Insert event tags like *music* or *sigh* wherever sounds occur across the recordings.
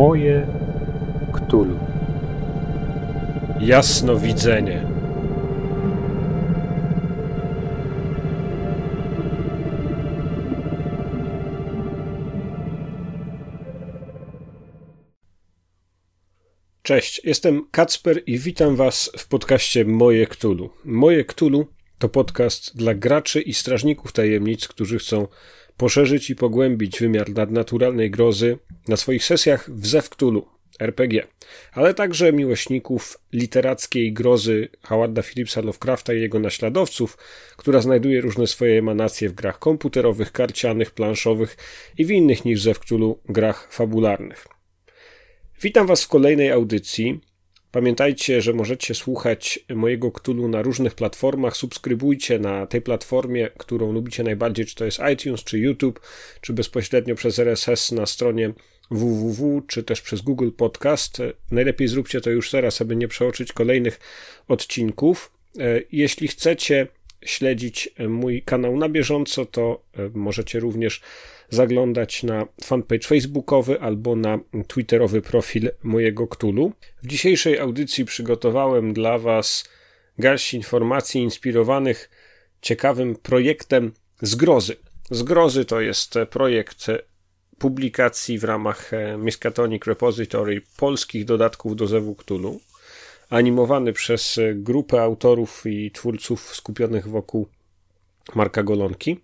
Moje Ktulu. Jasnowidzenie. Cześć, jestem Kacper i witam Was w podcaście Moje Ktulu. Moje Ktulu to podcast dla graczy i strażników tajemnic, którzy chcą poszerzyć i pogłębić wymiar nadnaturalnej grozy na swoich sesjach w Zew Cthulhu, RPG, ale także miłośników literackiej grozy Howarda Phillipsa Lovecrafta i jego naśladowców, która znajduje różne swoje emanacje w grach komputerowych, karcianych, planszowych i w innych niż Zew Cthulhu grach fabularnych. Witam Was w kolejnej audycji. Pamiętajcie, że możecie słuchać mojego Ktulu na różnych platformach. Subskrybujcie na tej platformie, którą lubicie najbardziej, czy to jest iTunes, czy YouTube, czy bezpośrednio przez RSS na stronie www, czy też przez Google Podcast. Najlepiej zróbcie to już teraz, aby nie przeoczyć kolejnych odcinków. E, jeśli chcecie śledzić mój kanał na bieżąco, to e, możecie również zaglądać na fanpage facebookowy albo na twitterowy profil mojego Ktulu. W dzisiejszej audycji przygotowałem dla Was garść informacji inspirowanych ciekawym projektem Zgrozy. Zgrozy to jest projekt publikacji w ramach Miskatonic Repository polskich dodatków do Zewu Ktulu, animowany przez grupę autorów i twórców skupionych wokół Marka Golonki.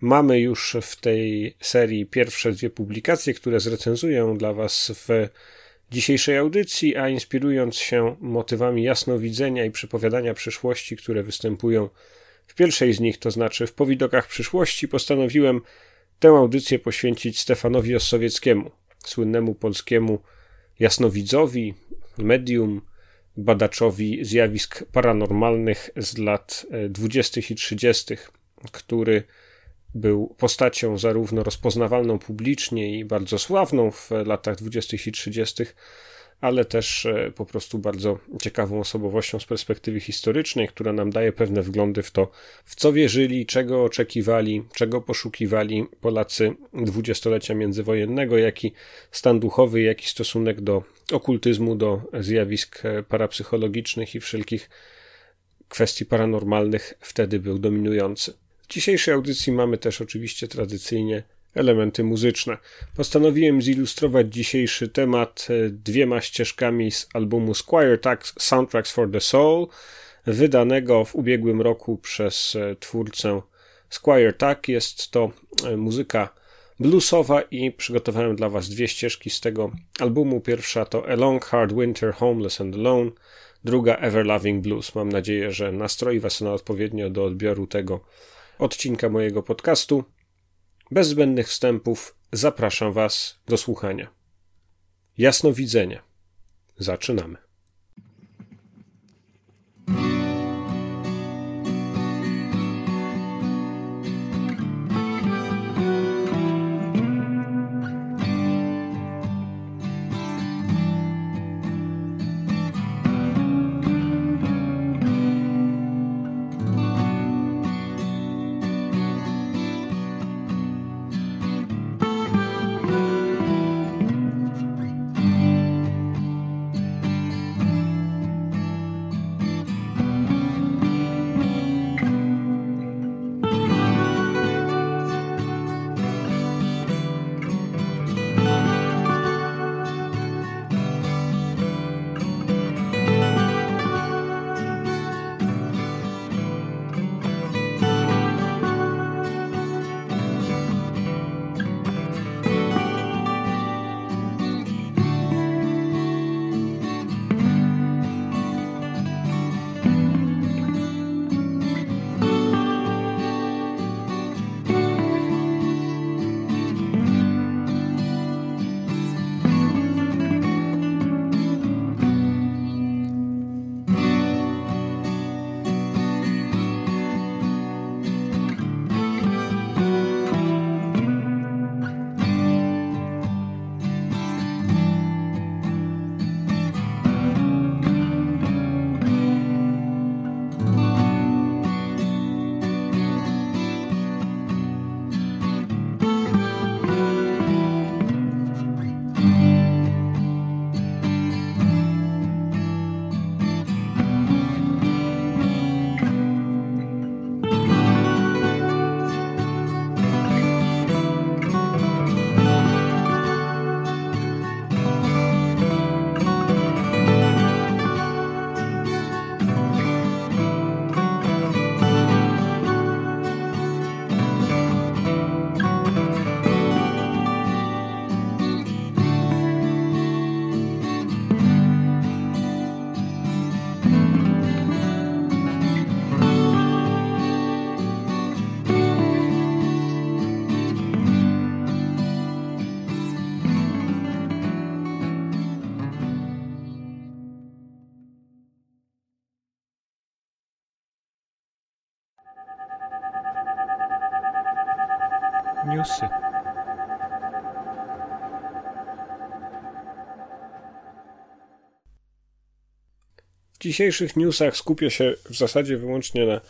Mamy już w tej serii pierwsze dwie publikacje, które zrecenzuję dla Was w dzisiejszej audycji, a inspirując się motywami jasnowidzenia i przepowiadania przyszłości, które występują w pierwszej z nich, to znaczy w powidokach przyszłości, postanowiłem tę audycję poświęcić Stefanowi Ossowieckiemu, słynnemu polskiemu jasnowidzowi, medium, badaczowi zjawisk paranormalnych z lat 20. i 30., który był postacią zarówno rozpoznawalną publicznie i bardzo sławną w latach 20. i 30., ale też e, po prostu bardzo ciekawą osobowością z perspektywy historycznej, która nam daje pewne wglądy w to, w co wierzyli, czego oczekiwali, czego poszukiwali Polacy dwudziestolecia międzywojennego, jaki stan duchowy, jaki stosunek do okultyzmu, do zjawisk e, parapsychologicznych i wszelkich kwestii paranormalnych wtedy był dominujący. W dzisiejszej audycji mamy też oczywiście tradycyjnie elementy muzyczne. Postanowiłem zilustrować dzisiejszy temat e, dwiema ścieżkami z albumu Squire Tax Soundtracks for the Soul, wydanego w ubiegłym roku przez e, twórcę Squire Tak. Jest to e, muzyka bluesowa i przygotowałem dla Was dwie ścieżki z tego albumu. Pierwsza to A Long Hard Winter Homeless and Alone, druga Ever Loving Blues. Mam nadzieję, że nastroi Was na odpowiednio do odbioru tego odcinka mojego podcastu. Bez zbędnych wstępów zapraszam Was do słuchania. Jasnowidzenie. Zaczynamy. Newsy. W dzisiejszych newsach skupię się w zasadzie wyłącznie na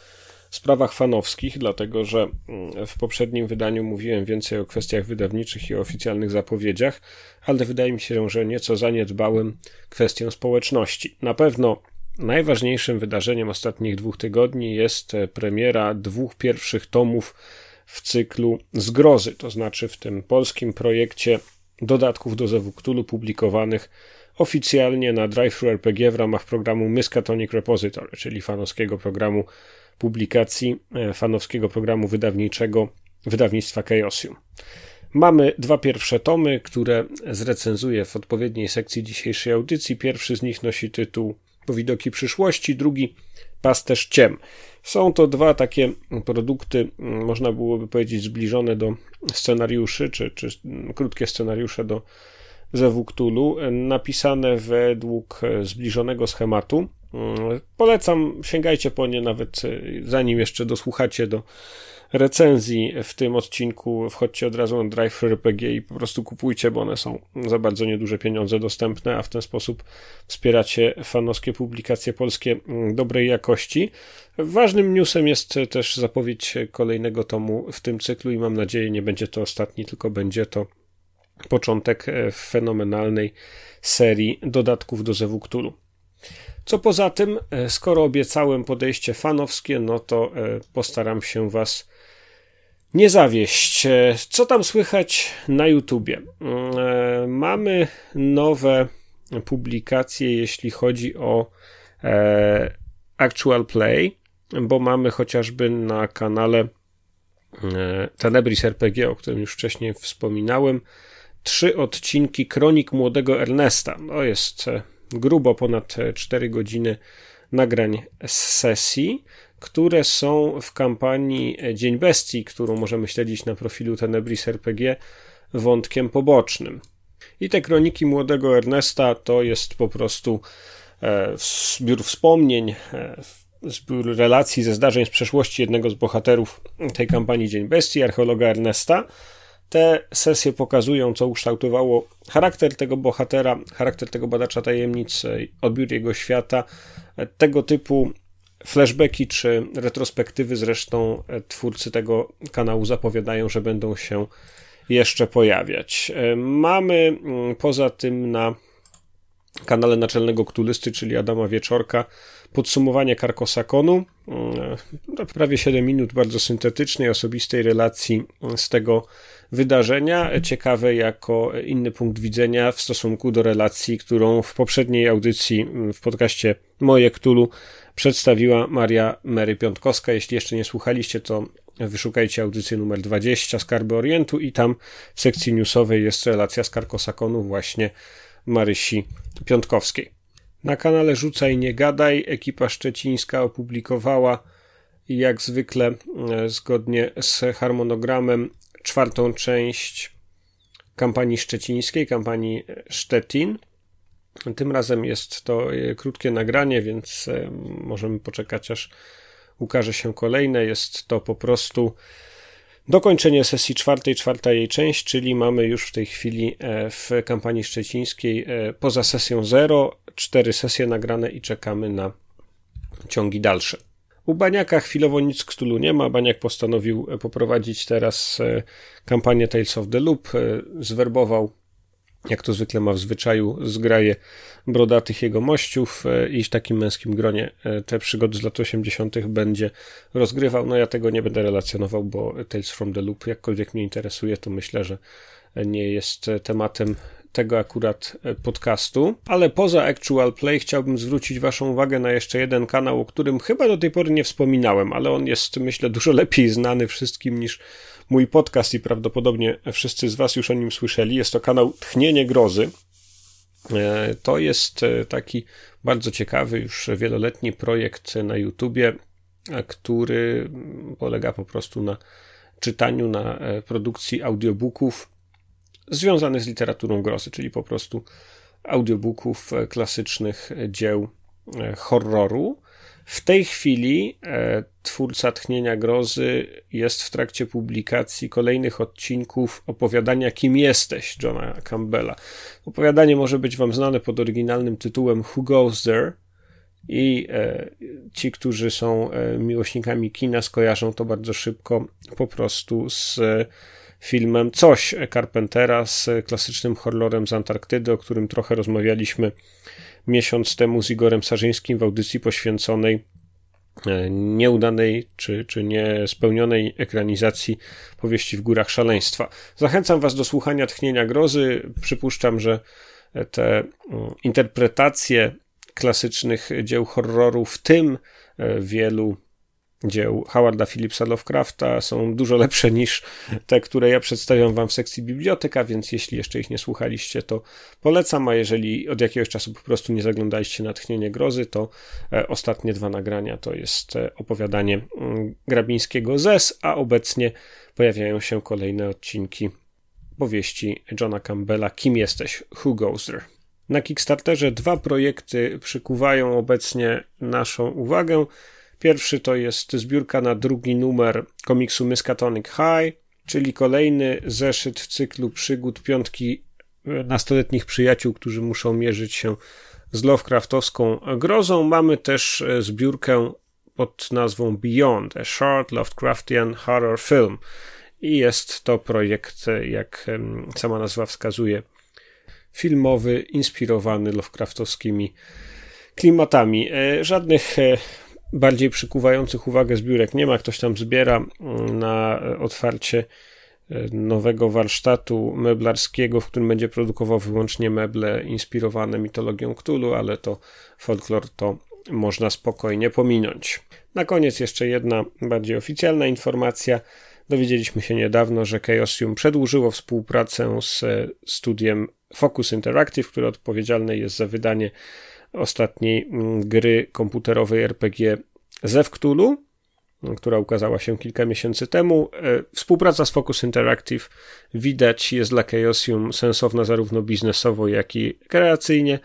sprawach fanowskich, dlatego że mm, w poprzednim wydaniu mówiłem więcej o kwestiach wydawniczych i oficjalnych zapowiedziach, ale wydaje mi się, że nieco zaniedbałem kwestię społeczności. Na pewno najważniejszym wydarzeniem ostatnich dwóch tygodni jest e, premiera dwóch pierwszych tomów w cyklu Zgrozy, to znaczy w tym polskim projekcie dodatków do Zewu Cthulhu publikowanych oficjalnie na DriveThru w ramach programu Miskatonic Repository, czyli fanowskiego programu publikacji, e, fanowskiego programu wydawniczego wydawnictwa Chaosium. Mamy dwa pierwsze tomy, które zrecenzuję w odpowiedniej sekcji dzisiejszej audycji. Pierwszy z nich nosi tytuł Powidoki przyszłości, drugi Pasterz ciem. Są to dwa takie produkty, można byłoby powiedzieć, zbliżone do scenariuszy, czy, czy krótkie scenariusze do Zewu napisane według zbliżonego schematu. Polecam, sięgajcie po nie nawet zanim jeszcze dosłuchacie do recenzji w tym odcinku. Wchodźcie od razu na Drive RPG i po prostu kupujcie, bo one są za bardzo nieduże pieniądze dostępne, a w ten sposób wspieracie fanowskie publikacje polskie dobrej jakości. Ważnym newsem jest też zapowiedź kolejnego tomu w tym cyklu i mam nadzieję nie będzie to ostatni, tylko będzie to początek fenomenalnej serii dodatków do Zewu Cthulhu. Co poza tym, skoro obiecałem podejście fanowskie, no to postaram się Was nie zawieść. Co tam słychać na YouTubie? E, mamy nowe publikacje, jeśli chodzi o e, Actual Play, bo mamy chociażby na kanale e, Tenebris RPG, o którym już wcześniej wspominałem, trzy odcinki Kronik Młodego Ernesta. To jest grubo ponad 4 godziny nagrań z sesji które są w kampanii Dzień Bestii, którą możemy śledzić na profilu Tenebris RPG, wątkiem pobocznym. I te kroniki młodego Ernesta to jest po prostu e, zbiór wspomnień, e, zbiór relacji ze zdarzeń z przeszłości jednego z bohaterów tej kampanii Dzień Bestii, archeologa Ernesta. Te sesje pokazują, co ukształtowało charakter tego bohatera, charakter tego badacza tajemnic, odbiór jego świata. Tego typu Flashbacki czy retrospektywy zresztą e, twórcy tego kanału zapowiadają, że będą się jeszcze pojawiać. E, mamy mm, poza tym na kanale naczelnego Ktulysty, czyli Adama Wieczorka, podsumowanie Karkosakonu. Mm, prawie 7 minut bardzo syntetycznej, osobistej relacji z tego wydarzenia. Ciekawe jako inny punkt widzenia w stosunku do relacji, którą w poprzedniej audycji mm, w podcaście Moje Ktulu przedstawiła Maria Mary Piątkowska. Jeśli jeszcze nie słuchaliście, to wyszukajcie audycję numer 20 Skarby Orientu i tam w sekcji newsowej jest relacja z Karkosakonu właśnie Marysi Piątkowskiej. Na kanale Rzucaj Nie Gadaj ekipa szczecińska opublikowała jak zwykle e, zgodnie z harmonogramem czwartą część kampanii szczecińskiej, kampanii Szczecin. Tym razem jest to e, krótkie nagranie, więc e, możemy poczekać, aż ukaże się kolejne. Jest to po prostu dokończenie sesji czwartej, czwarta jej część, czyli mamy już w tej chwili e, w kampanii szczecińskiej poza sesją 0 cztery sesje nagrane i czekamy na ciągi dalsze. U Baniaka chwilowo nic k stulu nie ma. Baniak postanowił poprowadzić teraz kampanię Tales of the Loop. Zwerbował jak to zwykle ma w zwyczaju, zgraje brodatych jego mościów e, i w takim męskim gronie e, te przygody z lat 80. będzie rozgrywał. No ja tego nie będę relacjonował, bo Tales from the Loop, jakkolwiek mnie interesuje, to myślę, że nie jest tematem tego akurat podcastu. Ale poza Actual Play chciałbym zwrócić Waszą uwagę na jeszcze jeden kanał, o którym chyba do tej pory nie wspominałem, ale on jest, myślę, dużo lepiej znany wszystkim niż mój podcast i prawdopodobnie wszyscy z Was już o nim słyszeli. Jest to kanał Tchnienie Grozy. E, to jest e, taki bardzo ciekawy, już wieloletni projekt na YouTubie, e, który polega po prostu na czytaniu, na produkcji audiobooków związanych z literaturą grozy, czyli po prostu audiobooków klasycznych dzieł horroru. W tej chwili e, twórca Tchnienia Grozy jest w trakcie publikacji kolejnych odcinków opowiadania Kim jesteś Johna Campbella. Opowiadanie może być wam znane pod oryginalnym tytułem Who Goes There? I e, ci, którzy są e, miłośnikami kina, skojarzą to bardzo szybko po prostu z e, filmem Coś Carpentera, z klasycznym horrorem z Antarktydy, o którym trochę rozmawialiśmy miesiąc temu z Igorem Sarzyńskim w audycji poświęconej e, nieudanej czy, czy niespełnionej ekranizacji powieści w Górach Szaleństwa. Zachęcam Was do słuchania Tchnienia Grozy. Przypuszczam, że te mm, interpretacje klasycznych dzieł horroru, w tym e, wielu dzieł Howarda Phillipsa Lovecrafta są dużo lepsze niż te, które ja przedstawiam wam w sekcji biblioteka, więc jeśli jeszcze ich nie słuchaliście, to polecam, a jeżeli od jakiegoś czasu po prostu nie zaglądaliście na Tchnienie Grozy, to e, ostatnie dwa nagrania to jest e, opowiadanie mm, Grabińskiego ZES, a obecnie pojawiają się kolejne odcinki powieści Johna Campbella Kim jesteś? Who Goes There? Na Kickstarterze dwa projekty przykuwają obecnie naszą uwagę. Pierwszy to jest zbiórka na drugi numer komiksu Miskatonic High, czyli kolejny zeszyt w cyklu przygód piątki e, nastoletnich przyjaciół, którzy muszą mierzyć się z Lovecraftowską grozą. Mamy też e, zbiórkę pod nazwą Beyond, a Short Lovecraftian Horror Film. I jest to projekt, e, jak sama nazwa wskazuje, filmowy, inspirowany Lovecraftowskimi klimatami. Żadnych bardziej przykuwających uwagę zbiórek nie ma. Ktoś tam zbiera mm, na otwarcie e, nowego warsztatu meblarskiego, w którym będzie produkował wyłącznie meble inspirowane mitologią Cthulhu, ale to folklor to można spokojnie pominąć. Na koniec jeszcze jedna bardziej oficjalna informacja. Dowiedzieliśmy się niedawno, że Chaosium przedłużyło współpracę z studiem Focus Interactive, które odpowiedzialne jest za wydanie ostatniej mm, gry komputerowej RPG Zew która ukazała się kilka miesięcy temu. E, współpraca z Focus Interactive widać jest dla Chaosium sensowna zarówno biznesowo, jak i kreacyjnie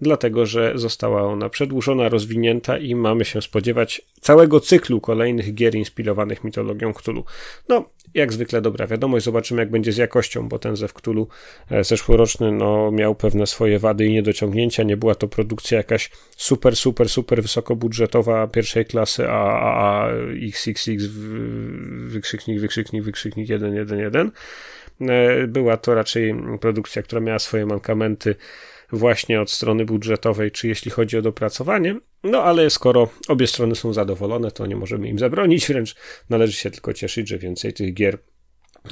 dlatego że została ona przedłużona, rozwinięta i mamy się spodziewać całego cyklu kolejnych gier inspirowanych mitologią Cthulhu. No, jak zwykle dobra wiadomość, zobaczymy jak będzie z jakością, bo ten Zew Cthulhu e, zeszłoroczny no, miał pewne swoje wady i niedociągnięcia, nie była to produkcja jakaś super, super, super wysokobudżetowa pierwszej klasy, a, a, a XXX wykrzyknik, wykrzyknik, wykrzyknik 111. E, była to raczej produkcja, która miała swoje mankamenty, właśnie od strony budżetowej, czy jeśli chodzi o dopracowanie. No ale skoro obie strony są zadowolone, to nie możemy im zabronić, *laughs* wręcz należy się tylko cieszyć, że więcej tych gier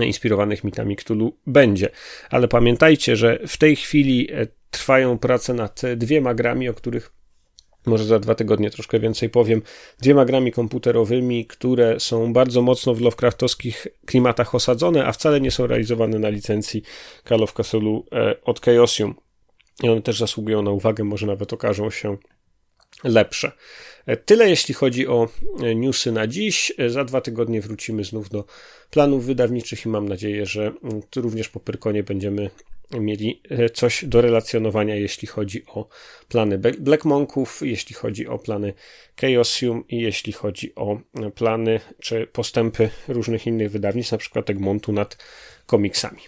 inspirowanych mitami Cthulhu będzie. Ale pamiętajcie, że w tej chwili e, trwają prace nad dwiema grami, o których może za dwa tygodnie troszkę więcej powiem, dwiema grami komputerowymi, które są bardzo mocno w Lovecraftowskich klimatach osadzone, a wcale nie są realizowane na licencji Call of Cthulhu e, od Chaosium. I one też zasługują na uwagę, może nawet okażą się lepsze. Tyle jeśli chodzi o newsy na dziś. Za dwa tygodnie wrócimy znów do planów wydawniczych i mam nadzieję, że również po Pyrkonie będziemy mieli coś do relacjonowania, jeśli chodzi o plany Black Monków, jeśli chodzi o plany Chaosium i jeśli chodzi o plany czy postępy różnych innych wydawnictw, na przykład Egmontu nad komiksami.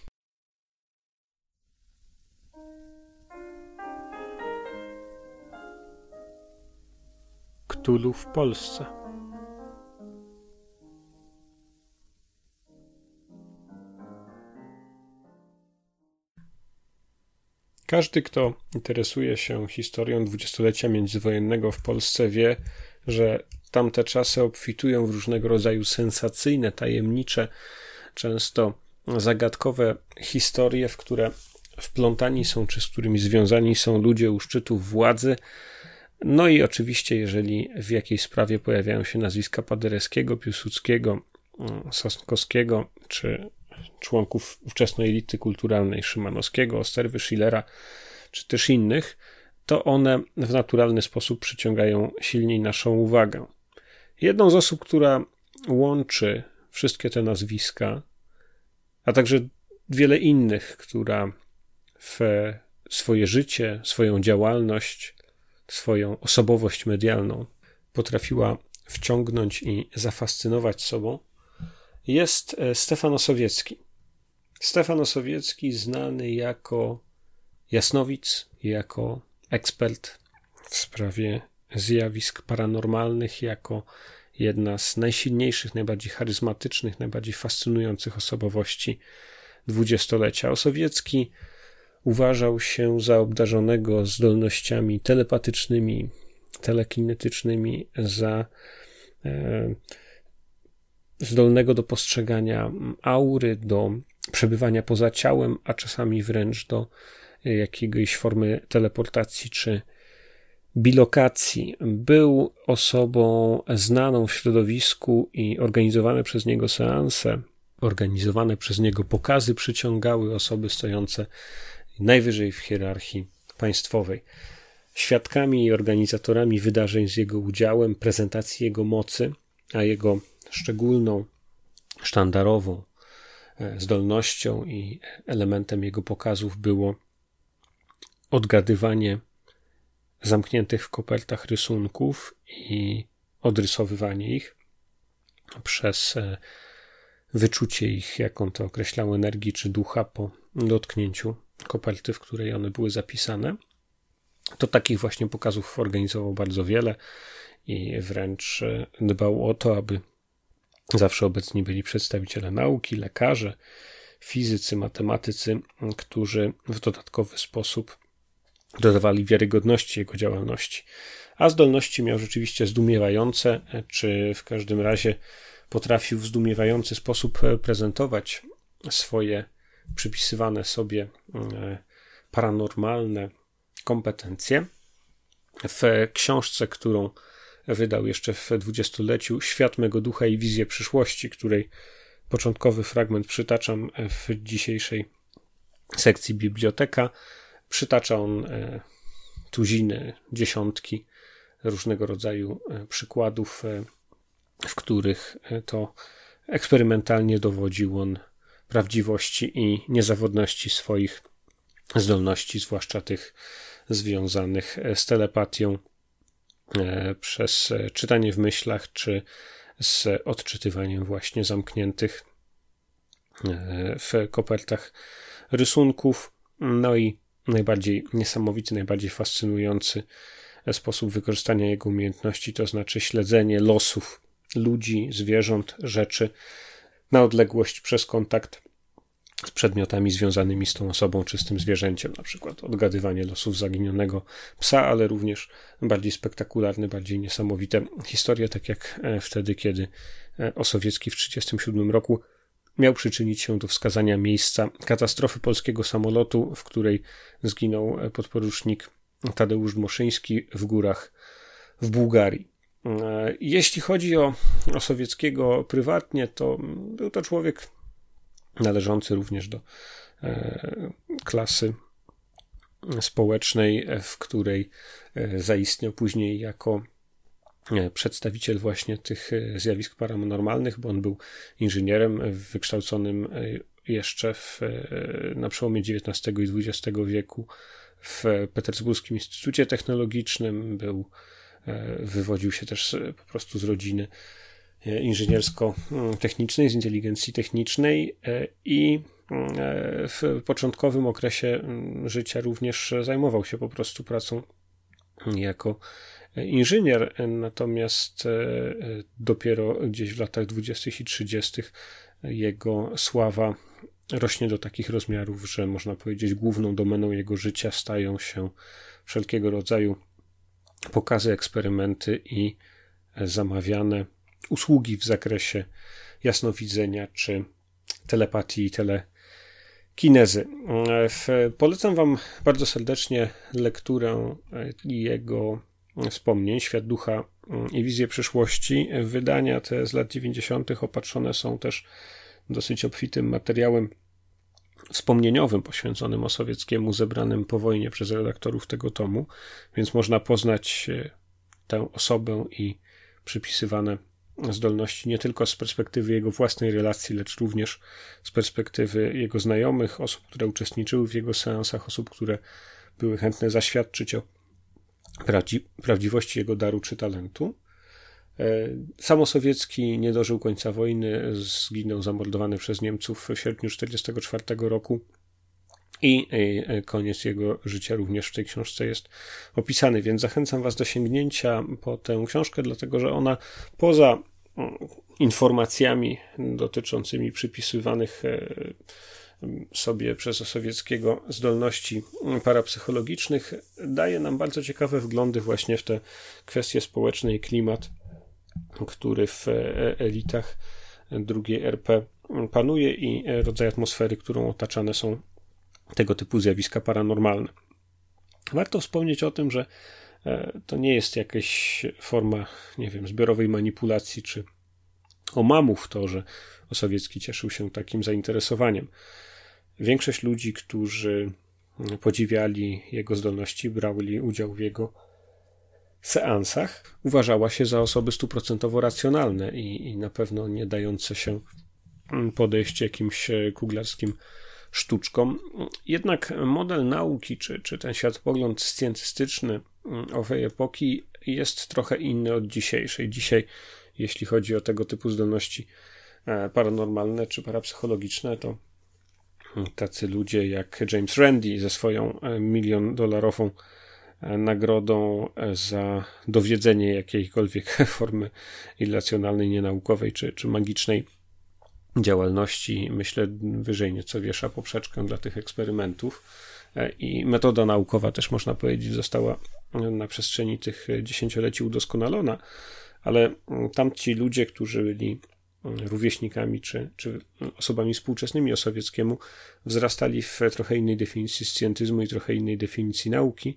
Cthulhu w Polsce. Każdy, kto interesuje się historią dwudziestolecia międzywojennego w Polsce, wie, że tamte czasy obfitują w różnego rodzaju sensacyjne, tajemnicze, często zagadkowe historie, w które wplątani są, czy z którymi związani są ludzie u szczytów władzy, no i oczywiście, jeżeli w jakiejś sprawie pojawiają się nazwiska Paderewskiego, Piłsudskiego, mm, Sosnkowskiego, czy członków ówczesnej elity kulturalnej Szymanowskiego, Osterwy, Schillera, czy też innych, to one w naturalny sposób przyciągają silniej naszą uwagę. Jedną z osób, która łączy wszystkie te nazwiska, a także wiele innych, która w swoje życie, swoją działalność swoją osobowość medialną potrafiła wciągnąć i zafascynować sobą, jest e, Stefan Osowiecki. Stefan Osowiecki znany jako jasnowic, jako ekspert w sprawie zjawisk paranormalnych, jako jedna z najsilniejszych, najbardziej charyzmatycznych, najbardziej fascynujących osobowości dwudziestolecia. Osowiecki uważał się za obdarzonego zdolnościami telepatycznymi, telekinetycznymi, za e, zdolnego do postrzegania aury, do przebywania poza ciałem, a czasami wręcz do jakiejś formy teleportacji czy bilokacji. Był osobą znaną w środowisku i organizowane przez niego seanse, organizowane przez niego pokazy przyciągały osoby stojące najwyżej w hierarchii państwowej. Świadkami i organizatorami wydarzeń z jego udziałem, prezentacji jego mocy, a jego szczególną, sztandarową e, zdolnością i elementem jego pokazów było odgadywanie zamkniętych w kopertach rysunków i odrysowywanie ich przez e, wyczucie ich, jak on to określał, energii czy ducha po dotknięciu koperty, w której one były zapisane. To takich właśnie pokazów organizował bardzo wiele i wręcz e, dbał o to, aby zawsze obecni byli przedstawiciele nauki, lekarze, fizycy, matematycy, którzy w dodatkowy sposób dodawali wiarygodności jego działalności. A zdolności miał rzeczywiście zdumiewające, czy w każdym razie potrafił w zdumiewający sposób prezentować swoje przypisywane sobie e, paranormalne kompetencje. W książce, którą wydał jeszcze w dwudziestoleciu, Świat mego ducha i wizję przyszłości, której początkowy fragment przytaczam w dzisiejszej sekcji biblioteka, Przytacza on e, tuziny, dziesiątki różnego rodzaju e, przykładów, w których to eksperymentalnie dowodził on prawdziwości i niezawodności swoich zdolności, zwłaszcza tych związanych z telepatią przez czytanie w myślach, czy z odczytywaniem właśnie zamkniętych w kopertach rysunków. No i najbardziej niesamowity, najbardziej fascynujący sposób wykorzystania jego umiejętności, to znaczy śledzenie losów ludzi, zwierząt, rzeczy na odległość przez kontakt z przedmiotami związanymi z tą osobą czy z tym zwierzęciem, na przykład odgadywanie losów zaginionego psa, ale również bardziej spektakularne, bardziej niesamowite historie, tak jak e, wtedy, kiedy e, Osowiecki w 1937 roku miał przyczynić się do wskazania miejsca katastrofy polskiego samolotu, w której zginął podporucznik Tadeusz Moszyński w górach w Bułgarii. E, jeśli chodzi o, o Sowieckiego prywatnie, to był to człowiek należący również do e, klasy społecznej, w której e, zaistniał później jako przedstawiciel właśnie tych zjawisk paranormalnych, bo on był inżynierem wykształconym jeszcze w, na przełomie XIX i XX wieku w Petersburskim Instytucie Technologicznym, był, wywodził się też po prostu z rodziny inżyniersko-technicznej, z inteligencji technicznej i w początkowym okresie życia również zajmował się po prostu pracą jako inżynier, natomiast e, dopiero gdzieś w latach 20. i 30. jego sława rośnie do takich rozmiarów, że można powiedzieć, główną domeną jego życia stają się wszelkiego rodzaju pokazy, eksperymenty i zamawiane usługi w zakresie jasnowidzenia czy telepatii i telekinezy. E, polecam Wam bardzo serdecznie lekturę jego wspomnień, Świat Ducha mm, i Wizję Przyszłości. Wydania te z lat 90. opatrzone są też dosyć obfitym materiałem wspomnieniowym poświęconym Osowieckiemu, zebranym po wojnie przez redaktorów tego tomu, więc można poznać e, tę osobę i przypisywane zdolności nie tylko z perspektywy jego własnej relacji, lecz również z perspektywy jego znajomych, osób, które uczestniczyły w jego seansach, osób, które były chętne zaświadczyć o prawdzi prawdziwości jego daru czy talentu. Samosowiecki nie dożył końca wojny, zginął zamordowany przez Niemców w sierpniu 1944 roku. I koniec jego życia również w tej książce jest opisany, więc zachęcam Was do sięgnięcia po tę książkę, dlatego że ona poza mm, informacjami dotyczącymi przypisywanych e, sobie przez Osowieckiego zdolności parapsychologicznych daje nam bardzo ciekawe wglądy właśnie w te kwestie społeczne i klimat, który w e, elitach drugiej RP panuje i rodzaj atmosfery, którą otaczane są tego typu zjawiska paranormalne. Warto wspomnieć o tym, że e, to nie jest jakaś forma, nie wiem, zbiorowej manipulacji czy omamów to, że Osowiecki cieszył się takim zainteresowaniem. Większość ludzi, którzy podziwiali jego zdolności, brali udział w jego seansach, uważała się za osoby stuprocentowo racjonalne i, i na pewno nie dające się podejść jakimś kuglarskim sztuczkom. Jednak model nauki, czy, czy ten światopogląd scjentystyczny owej epoki jest trochę inny od dzisiejszej. Dzisiaj, jeśli chodzi o tego typu zdolności e, paranormalne czy parapsychologiczne, to tacy ludzie jak James Randi ze swoją e, milion dolarową e, nagrodą za dowiedzenie jakiejkolwiek *laughs* formy irracjonalnej, nienaukowej czy, czy magicznej działalności, myślę, wyżej nieco wiesza poprzeczkę dla tych eksperymentów. E, I metoda naukowa też można powiedzieć została na przestrzeni tych dziesięcioleci udoskonalona, ale tamci ludzie, którzy byli rówieśnikami czy, czy osobami współczesnymi o sowieckiemu, wzrastali w trochę innej definicji scjentyzmu i trochę innej definicji nauki,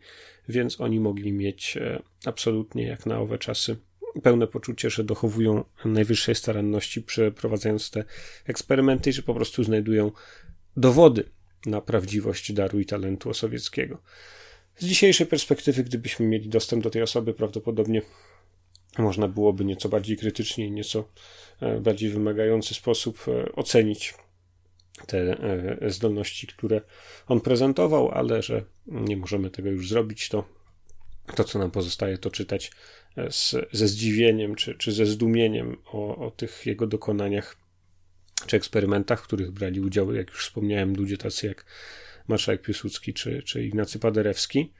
więc oni mogli mieć e, absolutnie jak na owe czasy pełne poczucie, że dochowują najwyższej staranności przeprowadzając te eksperymenty i że po prostu znajdują dowody na prawdziwość daru i talentu sowieckiego. Z dzisiejszej perspektywy, gdybyśmy mieli dostęp do tej osoby, prawdopodobnie można byłoby nieco bardziej krytycznie i nieco e, bardziej wymagający sposób e, ocenić te e, zdolności, które on prezentował, ale że nie możemy tego już zrobić, to to, co nam pozostaje, to czytać z, ze zdziwieniem czy, czy ze zdumieniem o, o tych jego dokonaniach czy eksperymentach, w których brali udział, jak już wspomniałem, ludzie tacy jak marszałek Piłsudski czy, czy Ignacy Paderewski.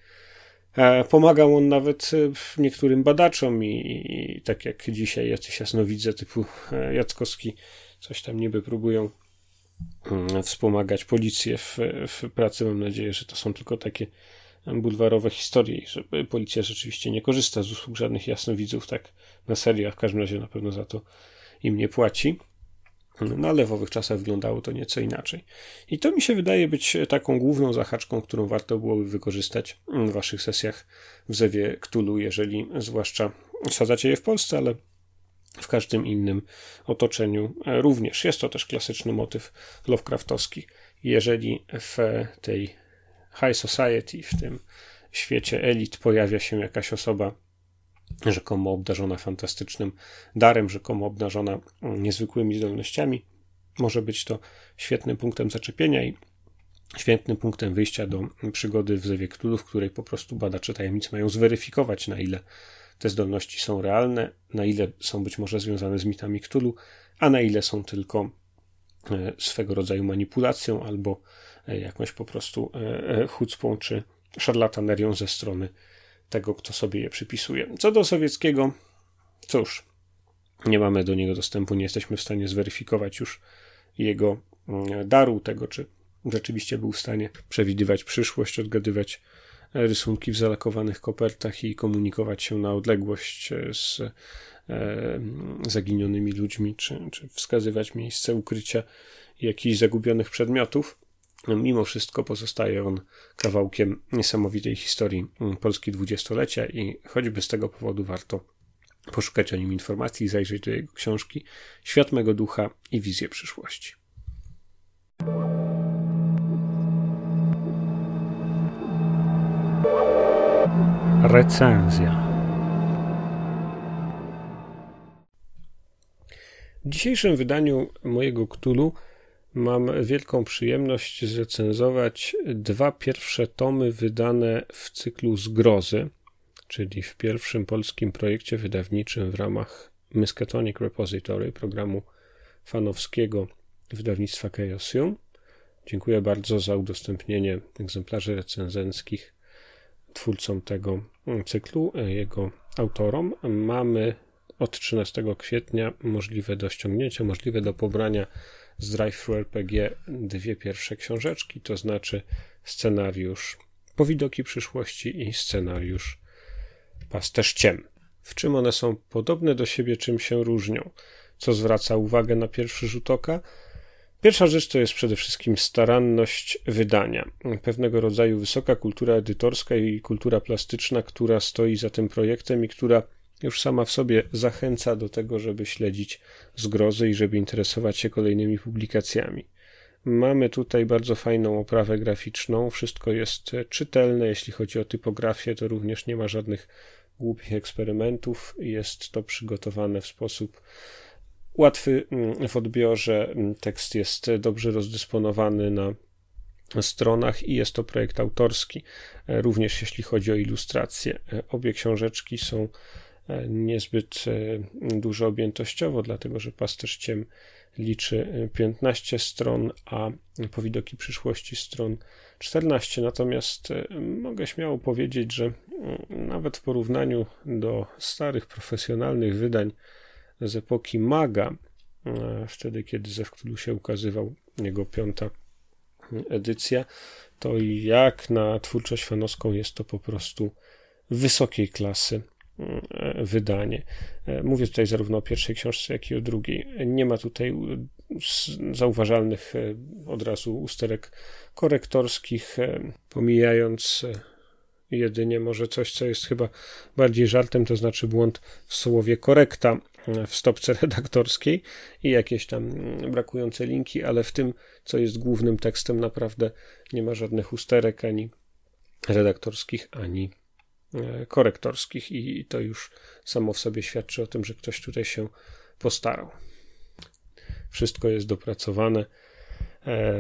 E, pomagał on nawet e, niektórym badaczom i, i tak jak dzisiaj jacyś jasnowidze typu e, Jackowski coś tam niby próbują mm, wspomagać policję w, w pracy. Mam nadzieję, że to są tylko takie bulwarowe historie, że policja rzeczywiście nie korzysta z usług żadnych jasnowidzów, tak na serio, a w każdym razie na pewno za to im nie płaci. No ale w owych czasach wyglądało to nieco inaczej. I to mi się wydaje być taką główną zahaczką, którą warto byłoby wykorzystać w waszych sesjach w Zewie Ktulu, jeżeli zwłaszcza sadzacie je w Polsce, ale w każdym innym otoczeniu również. Jest to też klasyczny motyw Lovecraftowski. Jeżeli w tej high society, w tym świecie elit pojawia się jakaś osoba rzekomo obdarzona fantastycznym darem, rzekomo obdarzona niezwykłymi zdolnościami, może być to świetnym punktem zaczepienia i świetnym punktem wyjścia do przygody w Zewie Cthulhu, w której po prostu badacze tajemnic mają zweryfikować, na ile te zdolności są realne, na ile są być może związane z mitami Cthulhu, a na ile są tylko e, swego rodzaju manipulacją albo E, jakąś po prostu e, e, chucpą czy szarlatanerią ze strony tego, kto sobie je przypisuje. Co do sowieckiego, cóż, nie mamy do niego dostępu, nie jesteśmy w stanie zweryfikować już jego mm, daru, tego, czy rzeczywiście był w stanie przewidywać przyszłość, odgadywać rysunki w zalakowanych kopertach i komunikować się na odległość z zaginionymi ludźmi, czy, czy wskazywać miejsce ukrycia jakichś zagubionych przedmiotów. Mimo wszystko pozostaje on kawałkiem niesamowitej historii mm, Polski dwudziestolecia i choćby z tego powodu warto poszukać o nim informacji i zajrzeć do jego książki Świat mego ducha i wizje przyszłości. Recenzja. W dzisiejszym wydaniu mojego Ktulu mam wielką przyjemność zrecenzować dwa pierwsze tomy wydane w cyklu Zgrozy, czyli w pierwszym polskim projekcie wydawniczym w ramach Miskatonic Repository, programu fanowskiego wydawnictwa Chaosium. Dziękuję bardzo za udostępnienie egzemplarzy recenzenckich twórcom tego cyklu, jego autorom. Mamy od 13 kwietnia możliwe do ściągnięcia, możliwe do pobrania z Drive RPG dwie pierwsze książeczki, to znaczy scenariusz Powidoki przyszłości i scenariusz Pasterz Ciem. W czym one są podobne do siebie, czym się różnią? Co zwraca uwagę na pierwszy rzut oka? Pierwsza rzecz to jest przede wszystkim staranność wydania. Pewnego rodzaju wysoka kultura edytorska i kultura plastyczna, która stoi za tym projektem i która już sama w sobie zachęca do tego, żeby śledzić zgrozy i żeby interesować się kolejnymi publikacjami. Mamy tutaj bardzo fajną oprawę graficzną, wszystko jest czytelne, jeśli chodzi o typografię, to również nie ma żadnych głupich eksperymentów, jest to przygotowane w sposób łatwy mm, w odbiorze, mm, tekst jest dobrze rozdysponowany na stronach i jest to projekt autorski, e, również jeśli chodzi o ilustrację. E, obie książeczki są e, niezbyt dużo objętościowo, dlatego że Pasterz Ciem liczy 15 stron, a Powidoki przyszłości stron 14. Natomiast mogę śmiało powiedzieć, że mm, nawet w porównaniu do starych profesjonalnych wydań z epoki Maga, e, wtedy kiedy ze Cthulhu się ukazywał jego piąta edycja, to jak na twórczość fanowską jest to po prostu wysokiej klasy e, wydanie. E, mówię tutaj zarówno o pierwszej książce, jak i o drugiej. Nie ma tutaj zauważalnych od razu usterek korektorskich, pomijając jedynie może coś, co jest chyba bardziej żartem, to znaczy błąd w słowie korekta w stopce redaktorskiej i jakieś tam brakujące linki, ale w tym, co jest głównym tekstem, naprawdę nie ma żadnych usterek ani redaktorskich, ani e, korektorskich, i to już samo w sobie świadczy o tym, że ktoś tutaj się postarał. Wszystko jest dopracowane. E,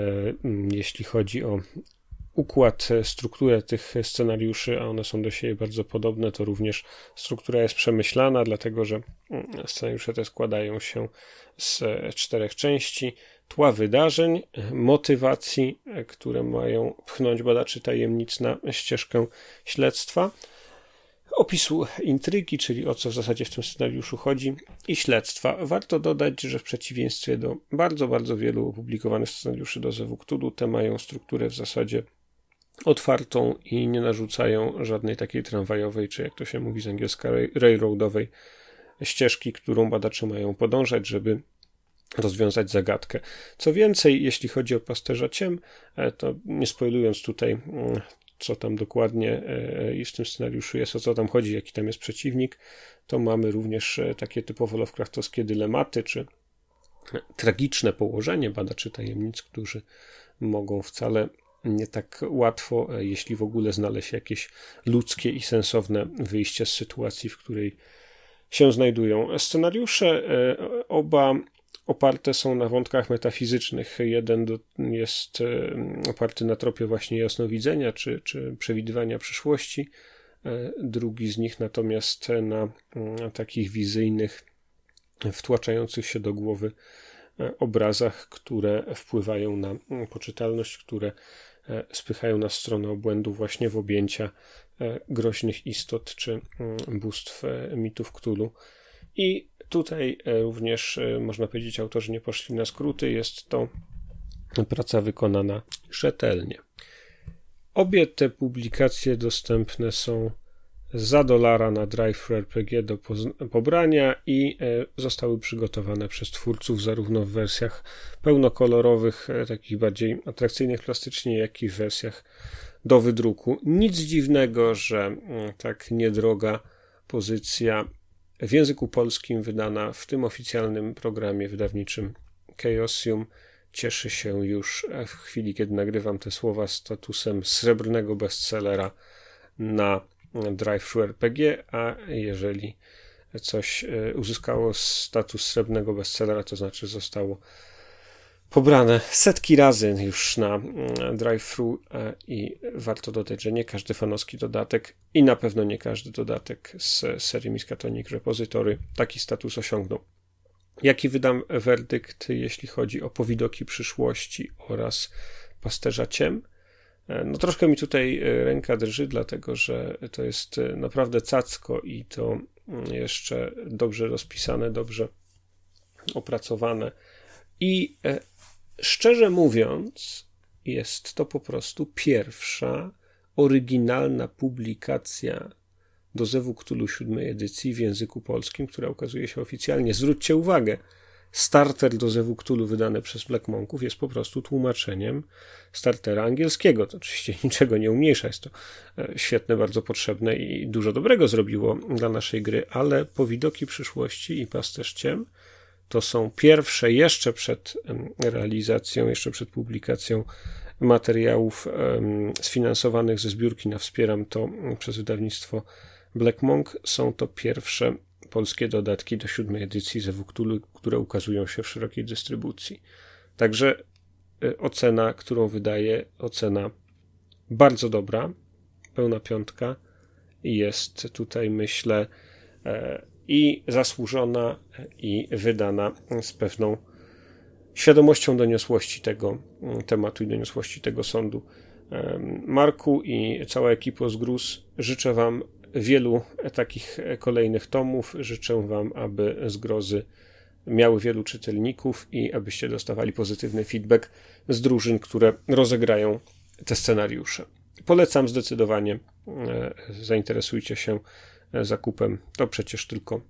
jeśli chodzi o układ, e, strukturę tych scenariuszy, a one są do siebie bardzo podobne, to również struktura jest przemyślana, dlatego że mm, scenariusze te składają się z czterech części. Tła wydarzeń, motywacji, e, które mają pchnąć badaczy tajemnic na ścieżkę śledztwa, opisu intrygi, czyli o co w zasadzie w tym scenariuszu chodzi, i śledztwa. Warto dodać, że w przeciwieństwie do bardzo, bardzo wielu opublikowanych scenariuszy do Zewu te mają strukturę w zasadzie otwartą i nie narzucają żadnej takiej tramwajowej, czy jak to się mówi z angielska, railroadowej ścieżki, którą badacze mają podążać, żeby rozwiązać zagadkę. Co więcej, jeśli chodzi o pasterza ciem, e, to nie spoilując tutaj, mm, co tam dokładnie e, i w tym scenariuszu jest, o co tam chodzi, jaki tam jest przeciwnik, to mamy również e, takie typowo Lovecraftowskie dylematy, czy tragiczne położenie badaczy tajemnic, którzy mogą wcale nie tak łatwo, e, jeśli w ogóle znaleźć jakieś ludzkie i sensowne wyjście z sytuacji, w której się znajdują. Scenariusze e, oba oparte są na wątkach metafizycznych. Jeden jest e, oparty na tropie właśnie jasnowidzenia czy, czy przewidywania przyszłości, drugi z nich natomiast na mm, takich wizyjnych, wtłaczających się do głowy obrazach, które wpływają na mm, poczytalność, które E, spychają nas w stronę obłędu właśnie w objęcia e, groźnych istot czy mm, bóstw e, mitów Cthulhu. I tutaj również można powiedzieć, autorzy nie poszli na skróty, jest to praca wykonana rzetelnie. Obie te publikacje dostępne są za dolara na Drive RPG do pobrania i e, zostały przygotowane przez twórców zarówno w wersjach pełnokolorowych, e, takich bardziej atrakcyjnych plastycznie, jak i w wersjach do wydruku. Nic dziwnego, że mm, tak niedroga pozycja w języku polskim wydana w tym oficjalnym programie wydawniczym Chaosium. Cieszy się już e, w chwili, kiedy nagrywam te słowa statusem srebrnego bestsellera na drive-thru RPG, a jeżeli coś e, uzyskało status srebrnego bestsellera, to znaczy zostało pobrane setki razy już na mm, drive-thru e, i warto dodać, że nie każdy fanowski dodatek i na pewno nie każdy dodatek z serii Miskatonic Repository taki status osiągnął. Jaki wydam werdykt, jeśli chodzi o powidoki przyszłości oraz pasterza ciem? E, no troszkę mi tutaj e, ręka drży, dlatego że to jest naprawdę cacko i to mm, jeszcze dobrze rozpisane, dobrze opracowane. I Szczerze mówiąc, jest to po prostu pierwsza oryginalna publikacja do Zewu Cthulhu siódmej edycji w języku polskim, która ukazuje się oficjalnie. Zwróćcie uwagę, starter do Zewu Cthulhu wydany przez Black Monków jest po prostu tłumaczeniem startera angielskiego. To oczywiście *laughs* niczego nie umniejsza, jest to e, świetne, bardzo potrzebne i dużo dobrego zrobiło dla naszej gry, ale powidoki przyszłości i pasterz ciem to są pierwsze jeszcze przed realizacją, jeszcze przed publikacją materiałów sfinansowanych ze zbiórki na Wspieram to przez wydawnictwo Black Monk. Są to pierwsze polskie dodatki do siódmej edycji ze Cthulhu, które ukazują się w szerokiej dystrybucji. Także e, ocena, którą wydaje, ocena bardzo dobra, pełna piątka jest tutaj, myślę, e, i zasłużona i wydana z pewną świadomością doniosłości tego mm, tematu i doniosłości tego sądu. Marku i cała ekipa z życzę Wam wielu takich kolejnych tomów. Życzę Wam, aby zgrozy miały wielu czytelników i abyście dostawali pozytywny feedback z drużyn, które rozegrają te scenariusze. Polecam zdecydowanie. E, zainteresujcie się zakupem. To przecież tylko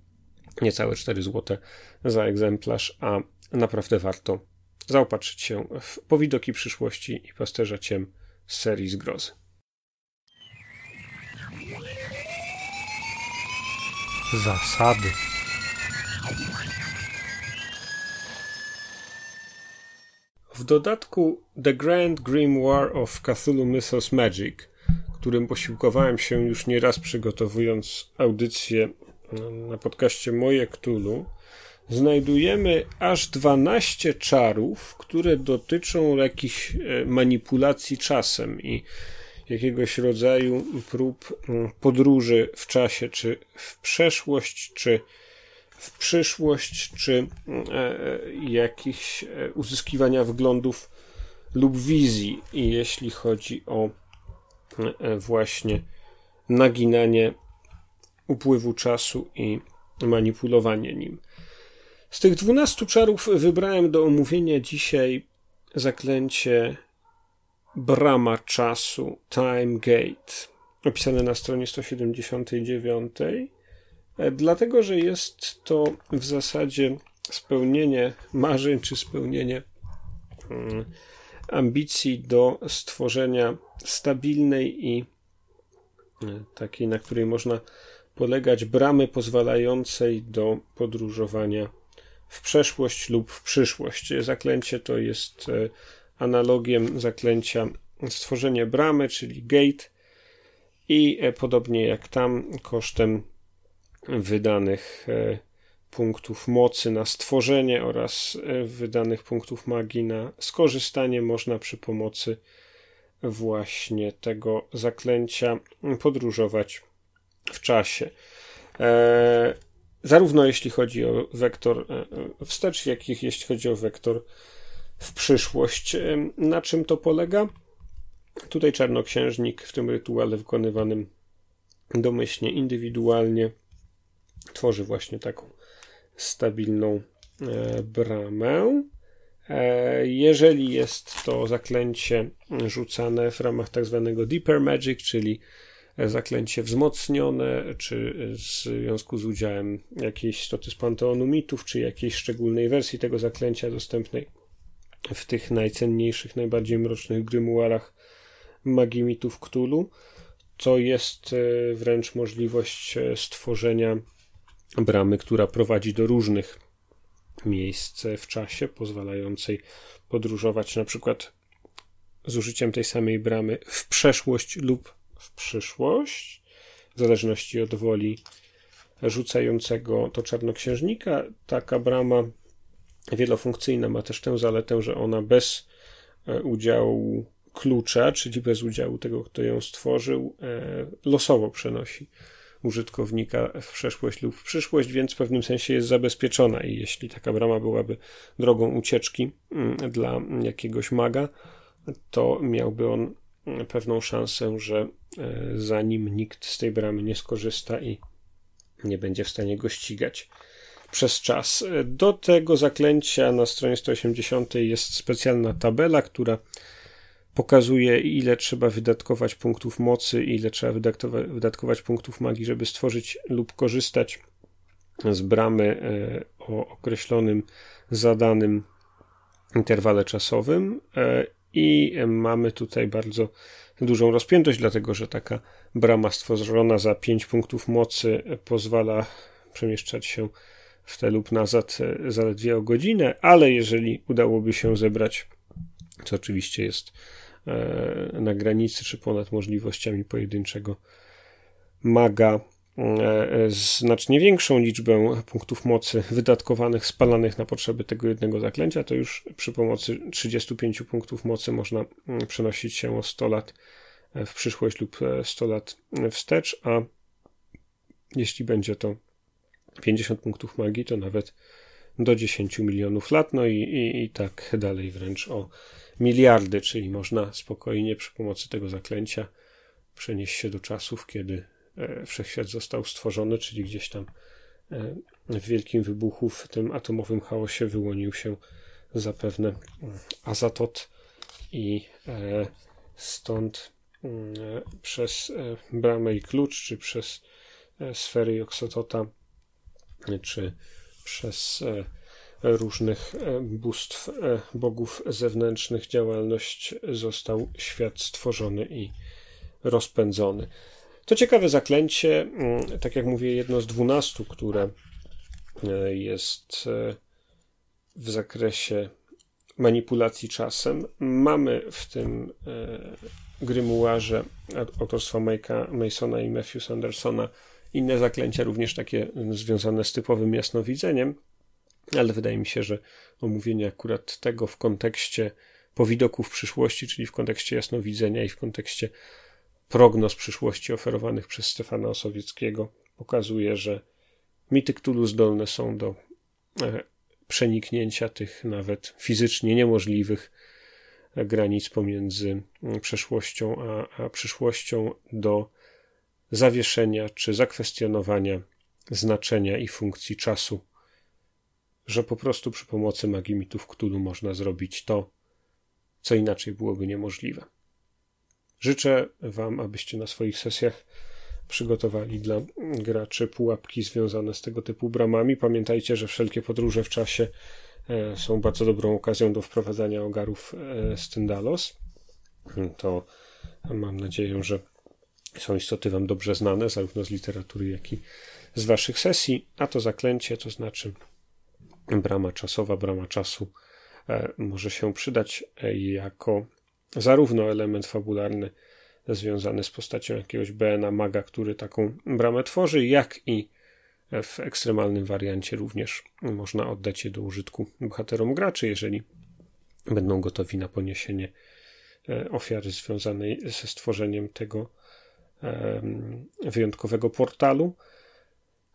niecałe 4 zł za egzemplarz, a naprawdę warto zaopatrzyć się w powidoki przyszłości i pasterza ciem z serii zgrozy. Zasady. W dodatku The Grand Grimoire of Cthulhu Mythos Magic, którym posiłkowałem się już nieraz przygotowując audycję na podcaście Moje Ktulu znajdujemy aż 12 czarów, które dotyczą jakichś e, manipulacji czasem i jakiegoś rodzaju prób podróży w czasie, czy w przeszłość, czy w przyszłość, czy e, e, jakichś uzyskiwania wglądów lub wizji, jeśli chodzi o właśnie naginanie upływu czasu i manipulowanie nim. Z tych dwunastu czarów wybrałem do omówienia dzisiaj zaklęcie Brama Czasu, Time Gate, opisane na stronie 179, e, dlatego że jest to w zasadzie spełnienie marzeń czy spełnienie mm, ambicji do stworzenia stabilnej i e, takiej, na której można polegać bramy pozwalającej do podróżowania w przeszłość lub w przyszłość. Zaklęcie to jest e, analogiem zaklęcia stworzenie bramy, czyli gate i e, podobnie jak tam kosztem wydanych punktów mocy na stworzenie oraz wydanych punktów magii na skorzystanie można przy pomocy właśnie tego zaklęcia podróżować w czasie. E, zarówno jeśli chodzi o wektor e, e, wstecz, jak i jeśli chodzi o wektor w przyszłość. Na czym to polega? Tutaj czarnoksiężnik w tym rytuale wykonywanym domyślnie, indywidualnie tworzy właśnie taką stabilną bramę. Jeżeli jest to zaklęcie rzucane w ramach tak zwanego Deeper Magic, czyli zaklęcie wzmocnione, czy w związku z udziałem jakiejś stoty z Panteonu Mitów, czy jakiejś szczególnej wersji tego zaklęcia dostępnej w tych najcenniejszych, najbardziej mrocznych grymuarach magii mitów Cthulhu, to jest e, wręcz możliwość e, stworzenia bramy, która prowadzi do różnych miejsc w czasie, pozwalającej podróżować na przykład z użyciem tej samej bramy w przeszłość lub w przyszłość, w zależności od woli rzucającego to czarnoksiężnika. Taka brama wielofunkcyjna ma też tę zaletę, że ona bez e, udziału klucza, czyli bez udziału tego, kto ją stworzył, e, losowo przenosi użytkownika w przeszłość lub w przyszłość, więc w pewnym sensie jest zabezpieczona i jeśli taka brama byłaby drogą ucieczki mm, dla jakiegoś maga, to miałby on mm, pewną szansę, że e, zanim nikt z tej bramy nie skorzysta i nie będzie w stanie go ścigać przez czas. Do tego zaklęcia na stronie 180 jest specjalna tabela, która pokazuje, ile trzeba wydatkować punktów mocy, ile trzeba wydatkować punktów magii, żeby stworzyć lub korzystać z bramy e, o określonym, zadanym interwale czasowym. E, I mamy tutaj bardzo dużą rozpiętość, dlatego że taka brama stworzona za 5 punktów mocy pozwala przemieszczać się w te lub nazad e, zaledwie o godzinę, ale jeżeli udałoby się zebrać, co oczywiście jest e, na granicy czy ponad możliwościami pojedynczego maga, e, znacznie większą liczbę punktów mocy wydatkowanych, spalanych na potrzeby tego jednego zaklęcia, to już przy pomocy 35 punktów mocy można mm, przenosić się o 100 lat w przyszłość lub 100 lat wstecz, a jeśli będzie to 50 punktów magii to nawet do 10 milionów lat, no i, i, i tak dalej, wręcz o miliardy, czyli można spokojnie przy pomocy tego zaklęcia przenieść się do czasów, kiedy e, wszechświat został stworzony, czyli gdzieś tam e, w wielkim wybuchu, w tym atomowym chaosie wyłonił się zapewne mm, Azatot i e, stąd mm, przez bramę i klucz, czy przez sfery Joksotota czy przez różnych e, bóstw, e, bogów zewnętrznych działalność został świat stworzony i rozpędzony. To ciekawe zaklęcie, mm, tak jak mówię, jedno z dwunastu, które jest w zakresie manipulacji czasem. Mamy w tym grymuarze autorstwa Make'a Masona i Matthew Sandersona inne zaklęcia, również takie związane z typowym jasnowidzeniem, ale wydaje mi się, że omówienie akurat tego w kontekście powidoków przyszłości, czyli w kontekście jasnowidzenia i w kontekście prognoz przyszłości oferowanych przez Stefana Osowieckiego pokazuje, że mity Cthulhu zdolne są do e, przeniknięcia tych nawet fizycznie niemożliwych granic pomiędzy przeszłością a, a przyszłością do zawieszenia czy zakwestionowania znaczenia i funkcji czasu, że po prostu przy pomocy magii mitów Cthulhu można zrobić to, co inaczej byłoby niemożliwe. Życzę Wam, abyście na swoich sesjach przygotowali dla graczy pułapki związane z tego typu bramami. Pamiętajcie, że wszelkie podróże w czasie e, są bardzo dobrą okazją do wprowadzania ogarów e, Styndalos. To mam nadzieję, że są istoty Wam dobrze znane, zarówno z literatury, jak i z Waszych sesji, a to zaklęcie, to znaczy brama czasowa, brama czasu, e, może się przydać e, jako zarówno element fabularny związany z postacią jakiegoś BNA maga, który taką bramę tworzy, jak i w ekstremalnym wariancie również można oddać je do użytku bohaterom graczy, jeżeli będą gotowi na poniesienie e, ofiary związanej ze stworzeniem tego wyjątkowego portalu,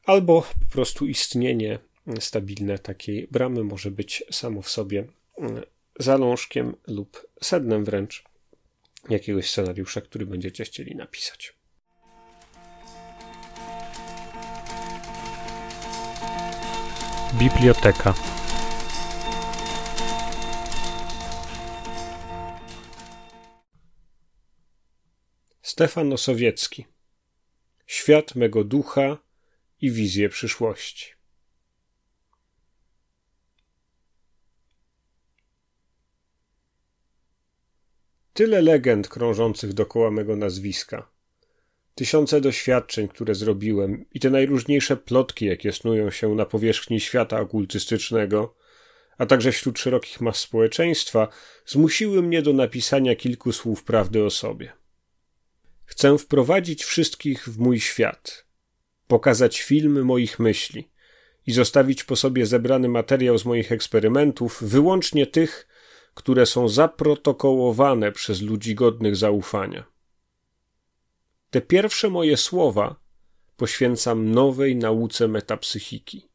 albo po prostu istnienie stabilne takiej bramy może być samo w sobie zalążkiem lub sednem wręcz jakiegoś scenariusza, który będziecie chcieli napisać. Biblioteka Stefan Osowiecki Świat mego ducha i wizje przyszłości. Tyle legend krążących dokoła mego nazwiska. Tysiące doświadczeń, które zrobiłem, i te najróżniejsze plotki, jakie snują się na powierzchni świata okultystycznego, a także wśród szerokich mas społeczeństwa, zmusiły mnie do napisania kilku słów prawdy o sobie. Chcę wprowadzić wszystkich w mój świat, pokazać filmy moich myśli i zostawić po sobie zebrany materiał z moich eksperymentów, wyłącznie tych, które są zaprotokołowane przez ludzi godnych zaufania. Te pierwsze moje słowa poświęcam nowej nauce metapsychiki.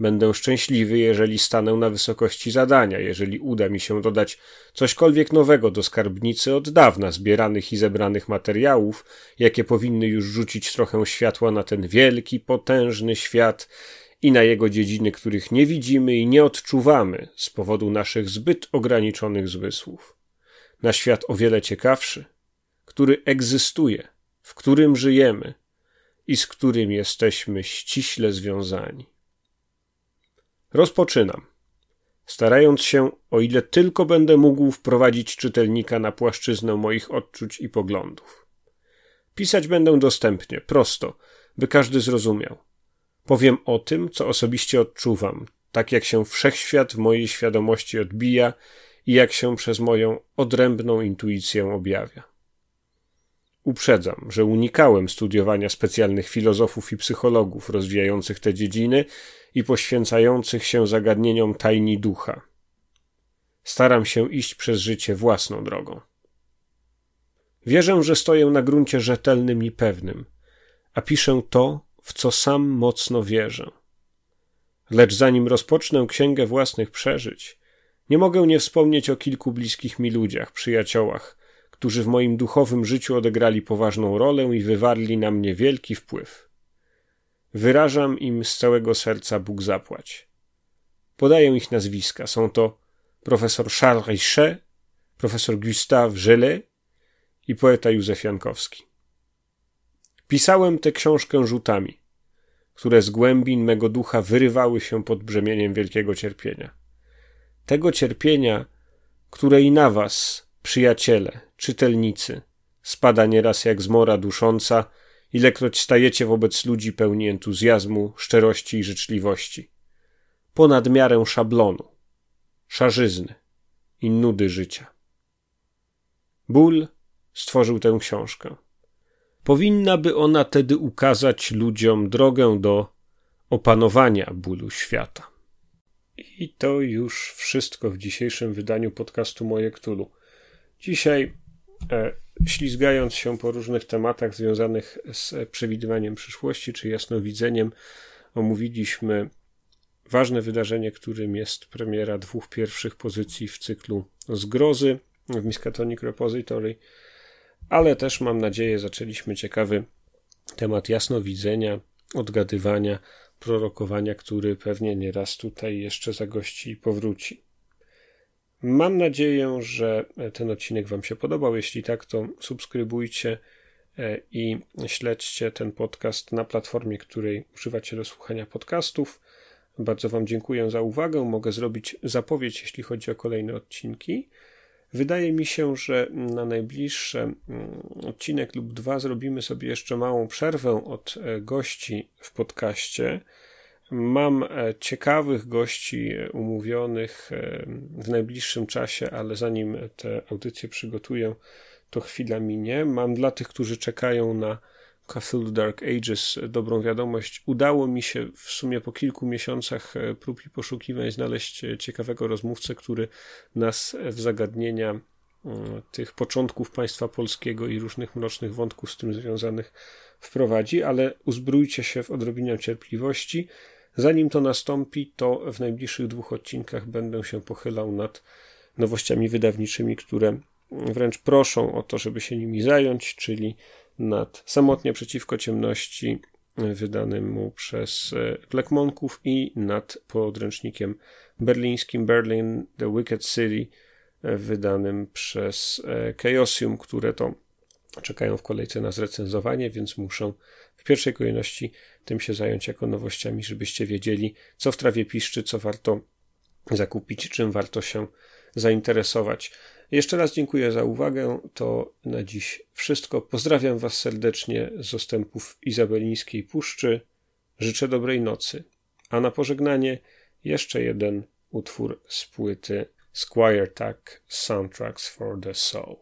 Będę szczęśliwy, jeżeli stanę na wysokości zadania, jeżeli uda mi się dodać cośkolwiek nowego do skarbnicy od dawna zbieranych i zebranych materiałów, jakie powinny już rzucić trochę światła na ten wielki, potężny świat i na jego dziedziny, których nie widzimy i nie odczuwamy z powodu naszych zbyt ograniczonych zmysłów. Na świat o wiele ciekawszy, który egzystuje, w którym żyjemy i z którym jesteśmy ściśle związani. Rozpoczynam, starając się, o ile tylko będę mógł, wprowadzić czytelnika na płaszczyznę moich odczuć i poglądów. Pisać będę dostępnie, prosto, by każdy zrozumiał. Powiem o tym, co osobiście odczuwam, tak jak się wszechświat w mojej świadomości odbija i jak się przez moją odrębną intuicję objawia. Uprzedzam, że unikałem studiowania specjalnych filozofów i psychologów rozwijających te dziedziny i poświęcających się zagadnieniom tajni ducha. Staram się iść przez życie własną drogą. Wierzę, że stoję na gruncie rzetelnym i pewnym, a piszę to, w co sam mocno wierzę. Lecz zanim rozpocznę księgę własnych przeżyć, nie mogę nie wspomnieć o kilku bliskich mi ludziach, przyjaciołach, którzy w moim duchowym życiu odegrali poważną rolę i wywarli na mnie wielki wpływ. Wyrażam im z całego serca Bóg zapłać. Podaję ich nazwiska. Są to profesor Charles Richet, profesor Gustave Gelet i poeta Józef Jankowski. Pisałem tę książkę rzutami, które z głębin mego ducha wyrywały się pod brzemieniem wielkiego cierpienia. Tego cierpienia, które i na was, przyjaciele, czytelnicy, spada nieraz jak zmora dusząca, ilekroć stajecie wobec ludzi pełni entuzjazmu, szczerości i życzliwości. Ponad miarę szablonu, szarzyzny i nudy życia. Ból stworzył tę książkę. Powinna by ona tedy ukazać ludziom drogę do opanowania bólu świata. I to już wszystko w dzisiejszym wydaniu podcastu Moje Ktulu. Dzisiaj E, ślizgając się po różnych tematach związanych z przewidywaniem przyszłości czy jasnowidzeniem, omówiliśmy ważne wydarzenie, którym jest premiera dwóch pierwszych pozycji w cyklu Zgrozy w Miskatonic Repository, ale też mam nadzieję zaczęliśmy ciekawy temat jasnowidzenia, odgadywania, prorokowania, który pewnie nieraz tutaj jeszcze zagości i powróci. Mam nadzieję, że ten odcinek Wam się podobał. Jeśli tak, to subskrybujcie e, i śledźcie ten podcast na platformie, której używacie do słuchania podcastów. Bardzo Wam dziękuję za uwagę. Mogę zrobić zapowiedź, jeśli chodzi o kolejne odcinki. Wydaje mi się, że na najbliższy mm, odcinek lub dwa zrobimy sobie jeszcze małą przerwę od e, gości w podcaście Mam e, ciekawych gości e, umówionych w najbliższym czasie, ale zanim te audycje przygotuję, to chwila minie. Mam dla tych, którzy czekają na Cthulhu Dark Ages dobrą wiadomość. Udało mi się w sumie po kilku miesiącach prób i poszukiwań znaleźć ciekawego rozmówcę, który nas w zagadnienia tych początków państwa polskiego i różnych mrocznych wątków z tym związanych wprowadzi, ale uzbrójcie się w odrobinę cierpliwości. Zanim to nastąpi, to w najbliższych dwóch odcinkach będę się pochylał nad nowościami wydawniczymi, które wręcz proszą o to, żeby się nimi zająć, czyli nad Samotnie przeciwko ciemności wydanym mu przez e, Black Monków i nad podręcznikiem berlińskim Berlin The Wicked City e, wydanym przez e, Chaosium, które to czekają w kolejce na zrecenzowanie, więc muszę w pierwszej kolejności tym się zająć jako nowościami, żebyście wiedzieli, co w trawie piszczy, co warto zakupić, czym warto się zainteresować. Jeszcze raz dziękuję za uwagę. To na dziś wszystko. Pozdrawiam Was serdecznie z ostępów Izabelińskiej Puszczy. Życzę dobrej nocy. A na pożegnanie jeszcze jeden utwór z płyty Squire Tack Soundtracks for the Soul.